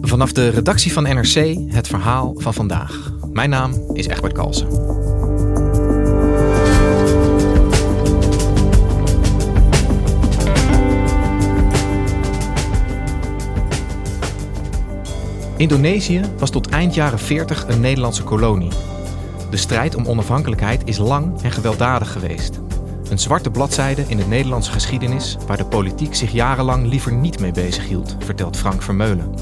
Vanaf de redactie van NRC het verhaal van vandaag. Mijn naam is Egbert Kalsen. Indonesië was tot eind jaren 40 een Nederlandse kolonie. De strijd om onafhankelijkheid is lang en gewelddadig geweest. Een zwarte bladzijde in de Nederlandse geschiedenis waar de politiek zich jarenlang liever niet mee bezighield, vertelt Frank Vermeulen.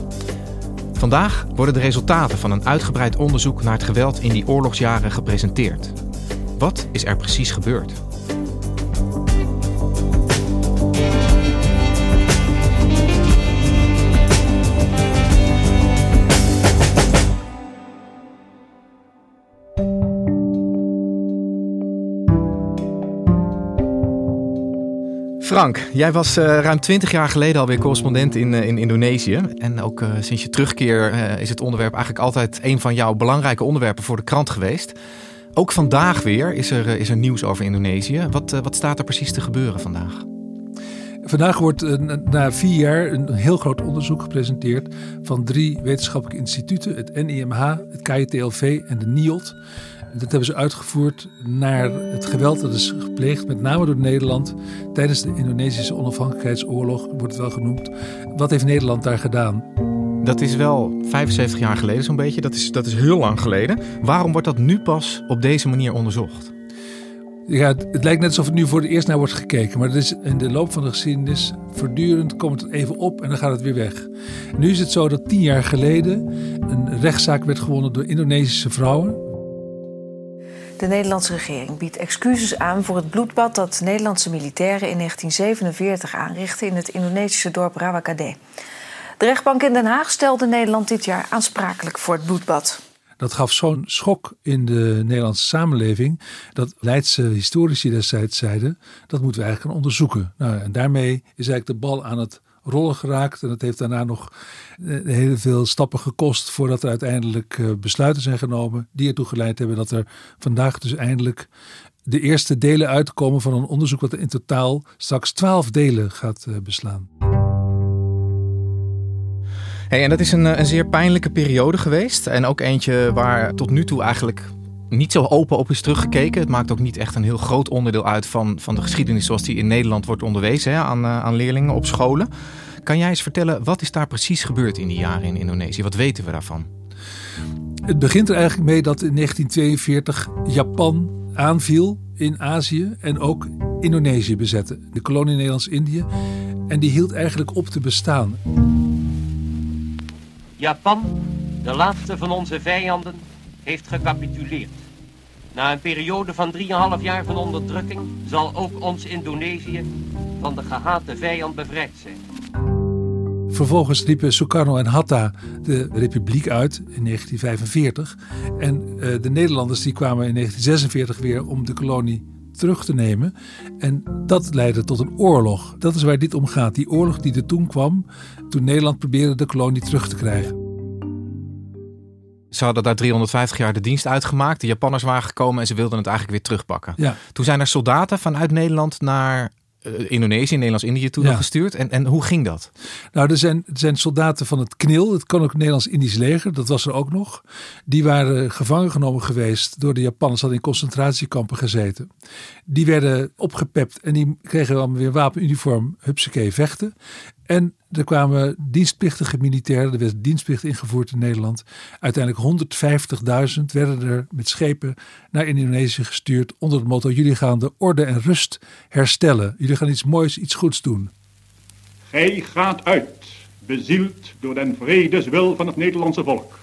Vandaag worden de resultaten van een uitgebreid onderzoek naar het geweld in die oorlogsjaren gepresenteerd. Wat is er precies gebeurd? Jij was uh, ruim twintig jaar geleden alweer correspondent in, uh, in Indonesië. En ook uh, sinds je terugkeer is het onderwerp eigenlijk altijd een van jouw belangrijke onderwerpen voor de krant geweest. Ook vandaag weer is er, is er nieuws over Indonesië. Wat, wat staat er precies te gebeuren vandaag? Vandaag wordt na vier jaar een heel groot onderzoek gepresenteerd van drie wetenschappelijke instituten: het NIMH, het KITLV en de NIOD. Dat hebben ze uitgevoerd naar het geweld dat is gepleegd, met name door Nederland, tijdens de Indonesische onafhankelijkheidsoorlog, wordt het wel genoemd. Wat heeft Nederland daar gedaan? Dat is wel 75 jaar geleden zo'n beetje, dat is, dat is heel lang geleden. Waarom wordt dat nu pas op deze manier onderzocht? Ja, het lijkt net alsof het nu voor het eerst naar wordt gekeken. Maar dat is in de loop van de geschiedenis voortdurend komt het even op en dan gaat het weer weg. Nu is het zo dat tien jaar geleden een rechtszaak werd gewonnen door Indonesische vrouwen de Nederlandse regering biedt excuses aan voor het bloedbad dat Nederlandse militairen in 1947 aanrichtten in het Indonesische dorp Rawakade. De rechtbank in Den Haag stelde Nederland dit jaar aansprakelijk voor het bloedbad. Dat gaf zo'n schok in de Nederlandse samenleving dat Leidse historici destijds zeiden dat moeten we eigenlijk gaan onderzoeken. Nou, en daarmee is eigenlijk de bal aan het rollen geraakt. En dat heeft daarna nog eh, heel veel stappen gekost voordat er uiteindelijk eh, besluiten zijn genomen die ertoe geleid hebben dat er vandaag dus eindelijk de eerste delen uitkomen van een onderzoek wat in totaal straks twaalf delen gaat eh, beslaan. Hey, en dat is een, een zeer pijnlijke periode geweest. En ook eentje waar tot nu toe eigenlijk niet zo open op is teruggekeken. Het maakt ook niet echt een heel groot onderdeel uit van, van de geschiedenis zoals die in Nederland wordt onderwezen hè, aan, uh, aan leerlingen op scholen. Kan jij eens vertellen, wat is daar precies gebeurd in die jaren in Indonesië? Wat weten we daarvan? Het begint er eigenlijk mee dat in 1942 Japan aanviel in Azië en ook Indonesië bezette. De kolonie Nederlands-Indië. En die hield eigenlijk op te bestaan. Japan, de laatste van onze vijanden, heeft gecapituleerd. Na een periode van 3,5 jaar van onderdrukking zal ook ons Indonesië van de gehate vijand bevrijd zijn. Vervolgens riepen Sukarno en Hatta de republiek uit in 1945. En uh, de Nederlanders die kwamen in 1946 weer om de kolonie terug te nemen. En dat leidde tot een oorlog. Dat is waar dit om gaat. Die oorlog die er toen kwam, toen Nederland probeerde de kolonie terug te krijgen. Ze hadden daar 350 jaar de dienst uitgemaakt. De Japanners waren gekomen en ze wilden het eigenlijk weer terugpakken. Ja. Toen zijn er soldaten vanuit Nederland naar uh, Indonesië, Nederlands-Indië toe ja. gestuurd. En, en hoe ging dat? Nou, er zijn, er zijn soldaten van het KNIL, het Koninklijk Nederlands-Indisch leger, dat was er ook nog. Die waren gevangen genomen geweest door de Japanners, hadden in concentratiekampen gezeten. Die werden opgepept en die kregen dan weer wapenuniform, hupsakee, vechten. En er kwamen dienstplichtige militairen, er werd dienstplicht ingevoerd in Nederland. Uiteindelijk 150.000 werden er met schepen naar Indonesië gestuurd onder het motto: jullie gaan de orde en rust herstellen. Jullie gaan iets moois, iets goeds doen. Gij gaat uit, bezield door den vredeswil van het Nederlandse volk.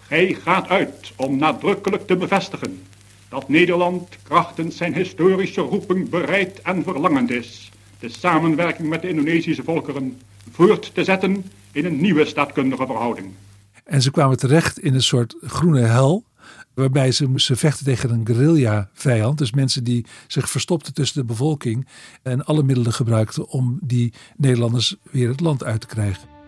Gij gaat uit om nadrukkelijk te bevestigen dat Nederland krachtens zijn historische roeping bereid en verlangend is de samenwerking met de Indonesische volkeren voort te zetten in een nieuwe staatkundige verhouding. En ze kwamen terecht in een soort groene hel. Waarbij ze moesten vechten tegen een guerrilla-vijand. Dus mensen die zich verstopten tussen de bevolking. En alle middelen gebruikten om die Nederlanders weer het land uit te krijgen.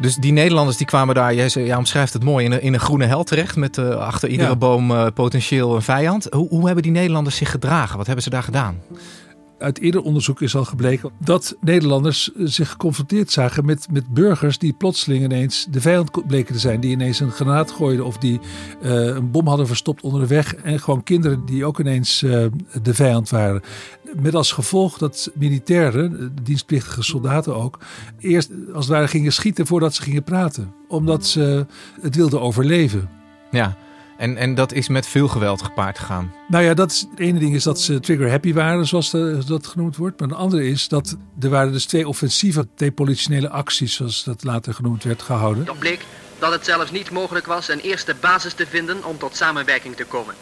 Dus die Nederlanders die kwamen daar, jij, ja, omschrijft het mooi, in een, in een groene hel terecht. Met uh, achter iedere Ja. boom eh, potentieel een vijand. Hoe, hoe hebben die Nederlanders zich gedragen? Wat hebben ze daar gedaan? Uit eerder onderzoek is al gebleken dat Nederlanders eh, zich geconfronteerd zagen met, met burgers die plotseling ineens de vijand bleken te zijn. Die ineens een granaat gooiden of die eh, een bom hadden verstopt onder de weg. En gewoon kinderen die ook ineens eh, de vijand waren. Met als gevolg dat militairen, eh, dienstplichtige soldaten ook, eerst als het ware gingen schieten voordat ze gingen praten. Omdat ze het wilden overleven. Ja, en, en dat is met veel geweld gepaard gegaan. Nou ja, dat is, het ene ding is dat ze trigger happy waren, zoals de- dat genoemd wordt. Maar een andere is dat er waren dus twee offensieve depolitionele acties, zoals dat later genoemd werd, gehouden. Toch bleek dat het zelfs niet mogelijk was een eerste basis te vinden om tot samenwerking te komen.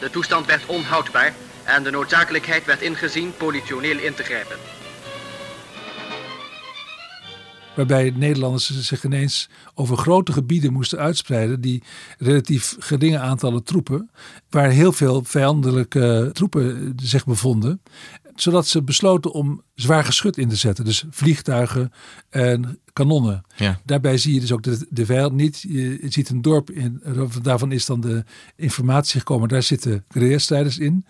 De toestand werd onhoudbaar en de noodzakelijkheid werd ingezien politioneel in te grijpen. Waarbij Nederlanders zich ineens over grote gebieden moesten uitspreiden. Die relatief geringe aantallen troepen. Waar heel veel vijandelijke troepen zich bevonden. Zodat ze besloten om zwaar geschut in te zetten. Dus vliegtuigen en kanonnen. Ja. Daarbij zie je dus ook de, de vijand niet. Je ziet een dorp, in, daarvan is dan de informatie gekomen. Daar zitten guerrilla-strijders in.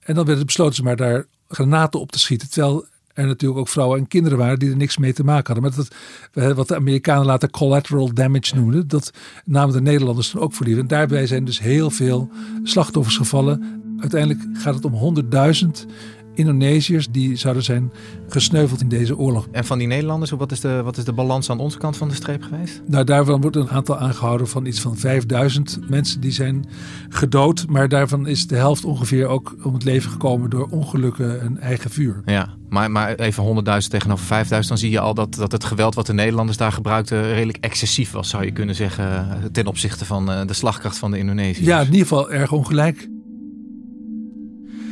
En dan werd het besloten ze maar daar granaten op te schieten. Terwijl er natuurlijk ook vrouwen en kinderen waren die er niks mee te maken hadden. Maar dat, eh, wat de Amerikanen later collateral damage noemden, dat namen de Nederlanders dan ook voor lief. En daarbij zijn dus heel veel slachtoffers gevallen. Uiteindelijk gaat het om 100.000 Indonesiërs die zouden zijn gesneuveld in deze oorlog. En van die Nederlanders, wat is, de, wat is de balans aan onze kant van de streep geweest? Nou, daarvan wordt een aantal aangehouden van iets van 5000 mensen die zijn gedood. Maar daarvan is de helft ongeveer ook om het leven gekomen door ongelukken en eigen vuur. Ja, maar, maar even 100.000 tegenover 5.000, dan zie je al dat, dat het geweld wat de Nederlanders daar gebruikten redelijk excessief was, zou je kunnen zeggen, ten opzichte van eh, de slagkracht van de Indonesiërs. Ja, in ieder geval erg ongelijk.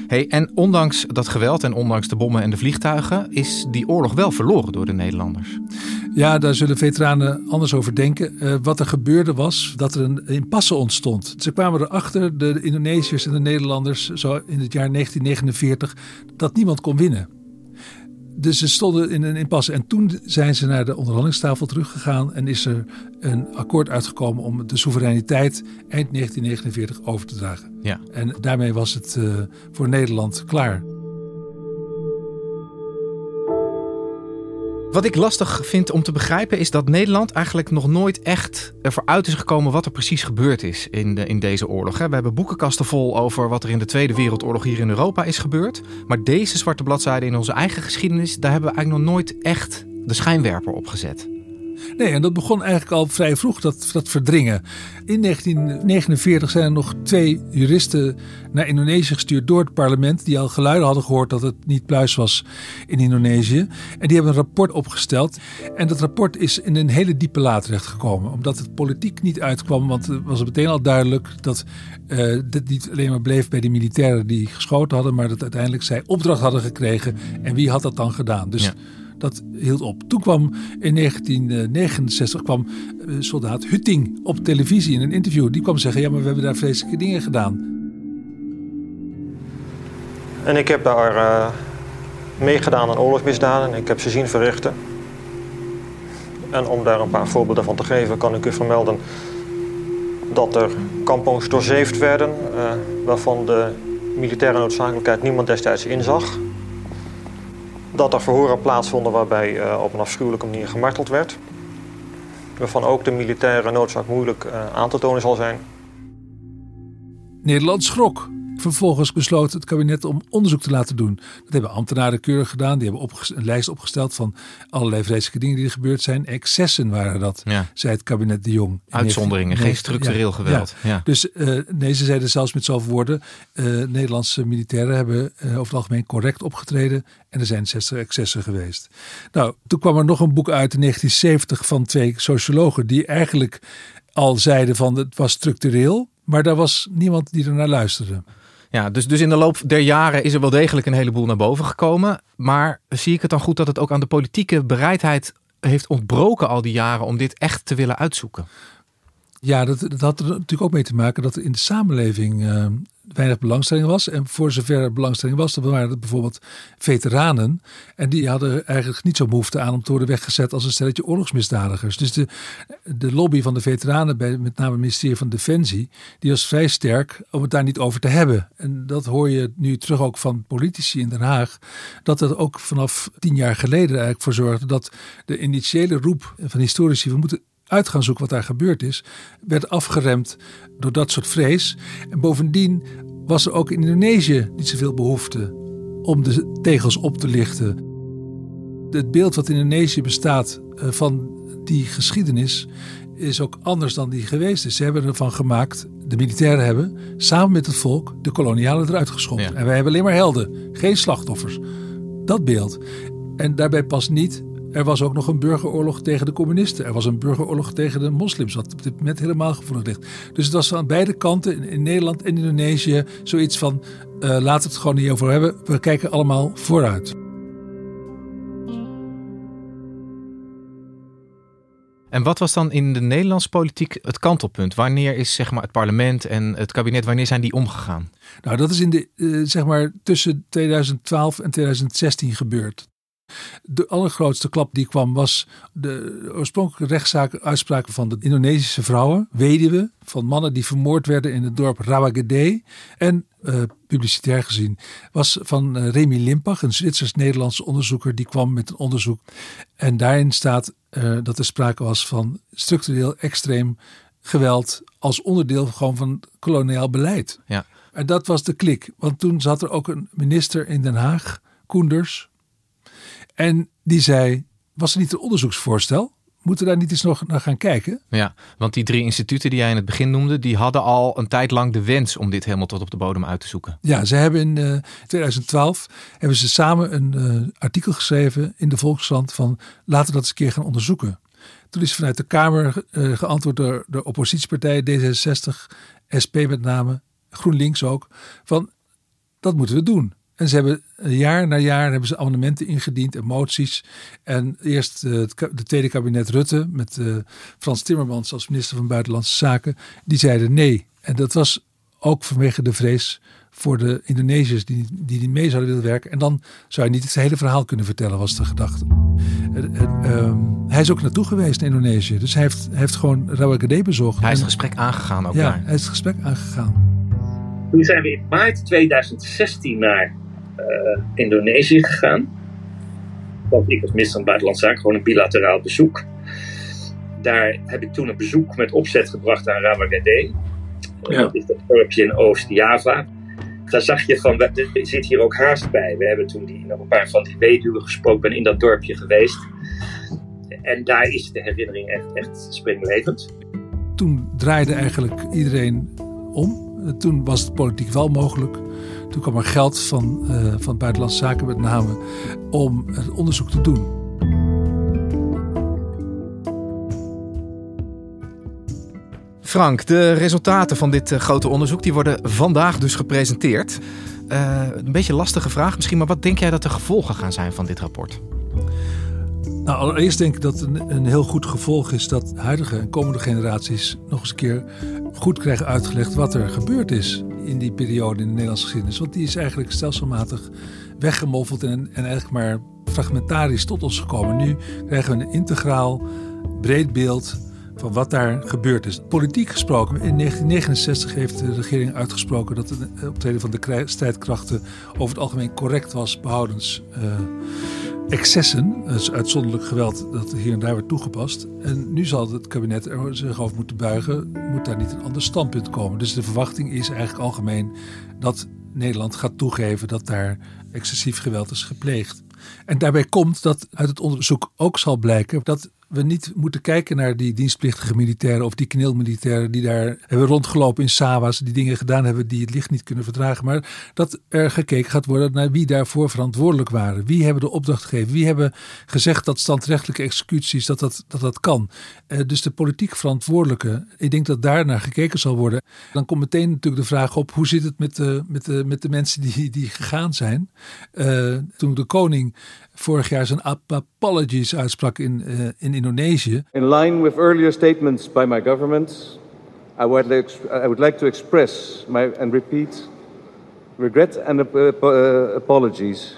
Hey, en ondanks dat geweld en ondanks de bommen en de vliegtuigen, is die oorlog wel verloren door de Nederlanders. Ja, daar zullen veteranen anders over denken. Eh, wat er gebeurde was dat er een impasse ontstond. Ze kwamen erachter, de Indonesiërs en de Nederlanders, zo in het jaar 1949, dat niemand kon winnen. Dus ze stonden in een impasse. En toen zijn ze naar de onderhandelingstafel teruggegaan en is er een akkoord uitgekomen om de soevereiniteit eind 1949 over te dragen. Ja. En daarmee was het eh, voor Nederland klaar. Wat ik lastig vind om te begrijpen is dat Nederland eigenlijk nog nooit echt ervoor uit is gekomen wat er precies gebeurd is in, in deze oorlog. We hebben boekenkasten vol over wat er in de Tweede Wereldoorlog hier in Europa is gebeurd. Maar deze zwarte bladzijde in onze eigen geschiedenis, daar hebben we eigenlijk nog nooit echt de schijnwerper op gezet. Nee, en dat begon eigenlijk al vrij vroeg, dat, dat verdringen. In 1949 zijn er nog twee juristen naar Indonesië gestuurd door het parlement. Die al geluiden hadden gehoord dat het niet pluis was in Indonesië. En die hebben een rapport opgesteld. En dat rapport is in een hele diepe la terechtgekomen. Omdat het politiek niet uitkwam. Want het was meteen al duidelijk dat eh, dit niet alleen maar bleef bij die militairen die geschoten hadden. Maar dat uiteindelijk zij opdracht hadden gekregen. En wie had dat dan gedaan? Dus Ja. Dat hield op. Toen kwam in 1969 kwam eh, soldaat Hutting op televisie in een interview. Die kwam zeggen, ja, maar we hebben daar vreselijke dingen gedaan. En ik heb daar eh, meegedaan aan oorlogsmisdaden en ik heb ze zien verrichten. En om daar een paar voorbeelden van te geven, kan ik u vermelden dat er kampongs doorzeefd werden, eh, waarvan de militaire noodzakelijkheid niemand destijds inzag. Dat er verhoren plaatsvonden waarbij eh, op een afschuwelijke manier gemarteld werd. Waarvan ook de militaire noodzaak moeilijk eh, aan te tonen zal zijn. Nederland schrok. Vervolgens besloot het kabinet om onderzoek te laten doen. Dat hebben ambtenaren keurig gedaan. Die hebben een lijst opgesteld van allerlei vreselijke dingen die er gebeurd zijn. Excessen waren dat, Ja. zei het kabinet de Jong. in Uitzonderingen, geen 1990. structureel Ja, geweld. ja. Dus eh, nee, ze zeiden zelfs met zoveel woorden. eh, Nederlandse militairen hebben eh, over het algemeen correct opgetreden. En er zijn 60 excessen geweest. Nou, toen kwam er nog een boek uit in 1970 van twee sociologen. Die eigenlijk al zeiden van het was structureel. Maar daar was niemand die er naar luisterde. Ja, dus, dus in de loop der jaren is er wel degelijk een heleboel naar boven gekomen. Maar zie ik het dan goed dat het ook aan de politieke bereidheid heeft ontbroken al die jaren om dit echt te willen uitzoeken? Ja, dat, dat had er natuurlijk ook mee te maken dat in de samenleving uh, weinig belangstelling was. En voor zover er belangstelling was, dan waren het bijvoorbeeld veteranen. En die hadden eigenlijk niet zo behoefte aan om te worden weggezet als een stelletje oorlogsmisdadigers. Dus de, de lobby van de veteranen, bij met name het ministerie van Defensie, die was vrij sterk om het daar niet over te hebben. En dat hoor je nu terug ook van politici in Den Haag. Dat het ook vanaf tien jaar geleden eigenlijk voor zorgde dat de initiële roep van historici, we moeten uit gaan zoeken wat daar gebeurd is, werd afgeremd door dat soort vrees. En bovendien was er ook in Indonesië niet zoveel behoefte om de tegels op te lichten. Het beeld wat in Indonesië bestaat eh, van die geschiedenis is ook anders dan die geweest is. Ze hebben ervan gemaakt, de militairen hebben samen met het volk de kolonialen eruit geschopt. En wij hebben alleen maar helden, geen slachtoffers. Dat beeld. En daarbij past niet er was ook nog een burgeroorlog tegen de communisten. Er was een burgeroorlog tegen de moslims, wat op dit moment helemaal gevoelig ligt. Dus het was aan beide kanten, in Nederland en Indonesië, zoiets van: uh, laten we het gewoon niet over hebben. We kijken allemaal vooruit. En wat was dan in de Nederlandse politiek het kantelpunt? Wanneer is zeg maar, het parlement en het kabinet, wanneer zijn die omgegaan? Nou, dat is in de, uh, zeg maar tussen 2012 en 2016 gebeurd. De allergrootste klap die kwam was de oorspronkelijke rechtszaak uitspraken van de Indonesische vrouwen, weduwen, van mannen die vermoord werden in het dorp Rawagede. En uh, publicitair gezien was van uh, Remy Limpach, een Zwitsers-Nederlandse onderzoeker, die kwam met een onderzoek. En daarin staat uh, dat er sprake was van structureel extreem geweld als onderdeel gewoon van koloniaal beleid. Ja. En dat was de klik, want toen zat er ook een minister in Den Haag, Koenders, en die zei: Was er niet een onderzoeksvoorstel? Moeten we daar niet eens nog naar gaan kijken? Ja, want die drie instituten die jij in het begin noemde, die hadden al een tijd lang de wens om dit helemaal tot op de bodem uit te zoeken. Ja, ze hebben in uh, 2012 hebben ze samen een uh, artikel geschreven in de Volkskrant van laten we dat eens een keer gaan onderzoeken. Toen is vanuit de Kamer uh, geantwoord door de oppositiepartijen D66, SP met name, GroenLinks ook, van dat moeten we doen. En ze hebben jaar na jaar hebben ze amendementen ingediend en moties. En eerst uh, het tweede kabinet Rutte met uh, Frans Timmermans als minister van Buitenlandse Zaken. Die zeiden nee. En dat was ook vanwege de vrees voor de Indonesiërs die, die niet mee zouden willen werken. En dan zou je niet het hele verhaal kunnen vertellen, was de gedachte. Uh, hij is ook naartoe geweest in Indonesië. Dus hij heeft, hij heeft gewoon Rawagede bezocht. Hij is het gesprek aangegaan ook ja, daar. hij is het gesprek aangegaan. Toen zijn we in maart 2016 naar uh, Indonesië gegaan. Want ik als minister van Buitenlandse Zaken gewoon een bilateraal bezoek. Daar heb ik toen een bezoek met opzet gebracht aan Rawagede. Ja. Dat is dat dorpje in Oost-Java. Daar zag je van, er zit hier ook haast bij. We hebben toen die, nog een paar van die weduwen gesproken, ben in dat dorpje geweest. En daar is de herinnering echt, echt springlevend. Toen draaide eigenlijk iedereen om. Toen was het politiek wel mogelijk. Toen kwam er geld van, uh, van Buitenlandse Zaken met name om het onderzoek te doen. Frank, de resultaten van dit uh, grote onderzoek die worden vandaag dus gepresenteerd. Uh, een beetje lastige vraag misschien, maar wat denk jij dat de gevolgen gaan zijn van dit rapport? Nou, allereerst denk ik dat een, een heel goed gevolg is dat huidige en komende generaties nog eens een keer goed krijgen uitgelegd wat er gebeurd is in die periode in de Nederlandse geschiedenis. Want die is eigenlijk stelselmatig weggemoffeld en, en eigenlijk maar fragmentarisch tot ons gekomen. Nu krijgen we een integraal, breed beeld van wat daar gebeurd is. Politiek gesproken, in 1969 heeft de regering uitgesproken dat het optreden van de strijdkrachten over het algemeen correct was, behoudens uh, excessen, dus uitzonderlijk geweld, dat hier en daar werd toegepast. En nu zal het kabinet er zich over moeten buigen, moet daar niet een ander standpunt komen. Dus de verwachting is eigenlijk algemeen dat Nederland gaat toegeven dat daar excessief geweld is gepleegd. En daarbij komt dat uit het onderzoek ook zal blijken dat we niet moeten kijken naar die dienstplichtige militairen of die kneelmilitairen die daar hebben rondgelopen in Sawa's, die dingen gedaan hebben die het licht niet kunnen verdragen. Maar dat er gekeken gaat worden naar wie daarvoor verantwoordelijk waren. Wie hebben de opdracht gegeven? Wie hebben gezegd dat standrechtelijke executies, dat dat, dat, dat kan? Uh, dus de politiek verantwoordelijke, ik denk dat daar naar gekeken zal worden. Dan komt meteen natuurlijk de vraag op, hoe zit het met de, met de, met de mensen die, die gegaan zijn? Uh, toen de koning vorig jaar zijn apologies uitsprak in, uh, in Indonesië. In line with earlier statements by my government, I would like, I would like to express my, and repeat regret and uh, apologies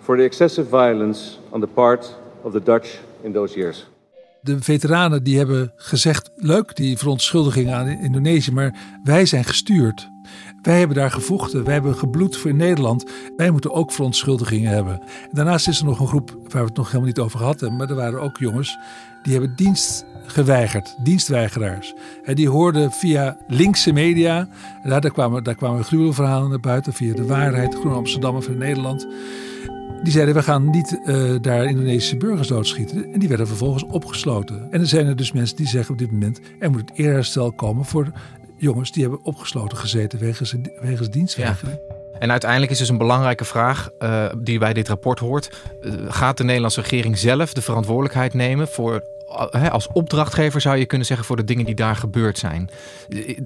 for the excessive violence on the part of the Dutch in those years. De veteranen die hebben gezegd, leuk die verontschuldigingen aan Indonesië, maar wij zijn gestuurd. Wij hebben daar gevochten, wij hebben gebloed voor Nederland. Wij moeten ook verontschuldigingen hebben. Daarnaast is er nog een groep waar we het nog helemaal niet over gehad hebben, maar er waren ook jongens die hebben dienst geweigerd, dienstweigeraars. En die hoorden via linkse media, en daar, kwamen, daar kwamen gruwelverhalen naar buiten, via de waarheid, Groene Amsterdam of Nederland. Die zeiden, we gaan niet uh, daar Indonesische burgers doodschieten. En die werden vervolgens opgesloten. En er zijn er dus mensen die zeggen op dit moment, er moet het eerherstel komen voor jongens die hebben opgesloten gezeten wegens, wegens dienstweigering. En uiteindelijk is dus een belangrijke vraag uh, die bij dit rapport hoort. Uh, gaat de Nederlandse regering zelf de verantwoordelijkheid nemen voor als opdrachtgever zou je kunnen zeggen voor de dingen die daar gebeurd zijn.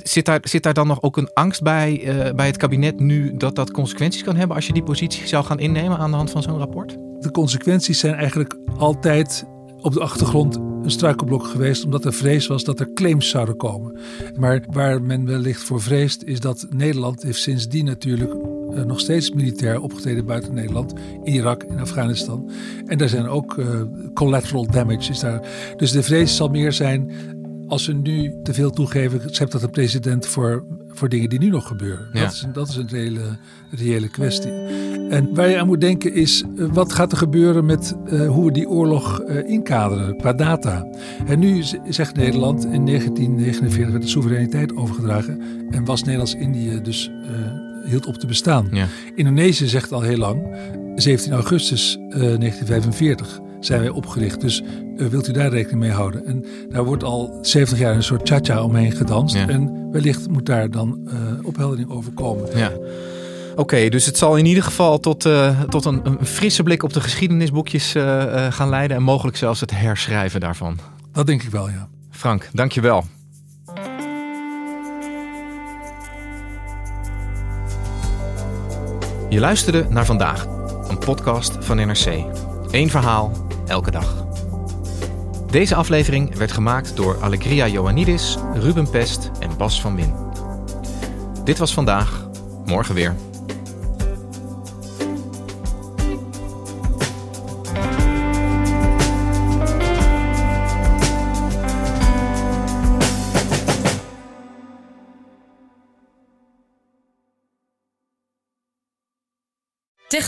Zit daar, zit daar dan nog ook een angst bij, uh, bij het kabinet nu dat dat consequenties kan hebben als je die positie zou gaan innemen aan de hand van zo'n rapport? De consequenties zijn eigenlijk altijd op de achtergrond een struikelblok geweest, omdat er vrees was dat er claims zouden komen. Maar waar men wellicht voor vreest, is dat Nederland heeft sindsdien natuurlijk uh, nog steeds militair opgetreden buiten Nederland, in Irak, in Afghanistan. En daar zijn ook uh, collateral damage. Is daar. Dus de vrees zal meer zijn als we nu te veel toegeven, schept dat de president voor, voor dingen die nu nog gebeuren. Dat, is, dat is een reële, reële kwestie. En waar je aan moet denken is, eh, wat gaat er gebeuren met uh, hoe we die oorlog uh, inkaderen qua data? En nu zegt Nederland, in 1949 werd de soevereiniteit overgedragen en was Nederlands-Indië dus uh, hield op te bestaan. Ja. Indonesië zegt al heel lang, 17 augustus 1945 zijn wij opgericht. Dus uh, wilt u daar rekening mee houden? En daar wordt al 70 jaar een soort cha-cha omheen gedanst. Ja. En wellicht moet daar dan uh, opheldering over komen. Ja. Oké, okay, dus het zal in ieder geval tot, uh, tot een, een, frisse blik op de geschiedenisboekjes gaan leiden. En mogelijk zelfs het herschrijven daarvan. Dat denk ik wel, ja. Frank, dank Je luisterde naar vandaag, een podcast van NRC. Eén verhaal, elke dag. Deze aflevering werd gemaakt door Allegria Ioannidis, Ruben Pest en Bas van Win. Dit was vandaag, morgen weer.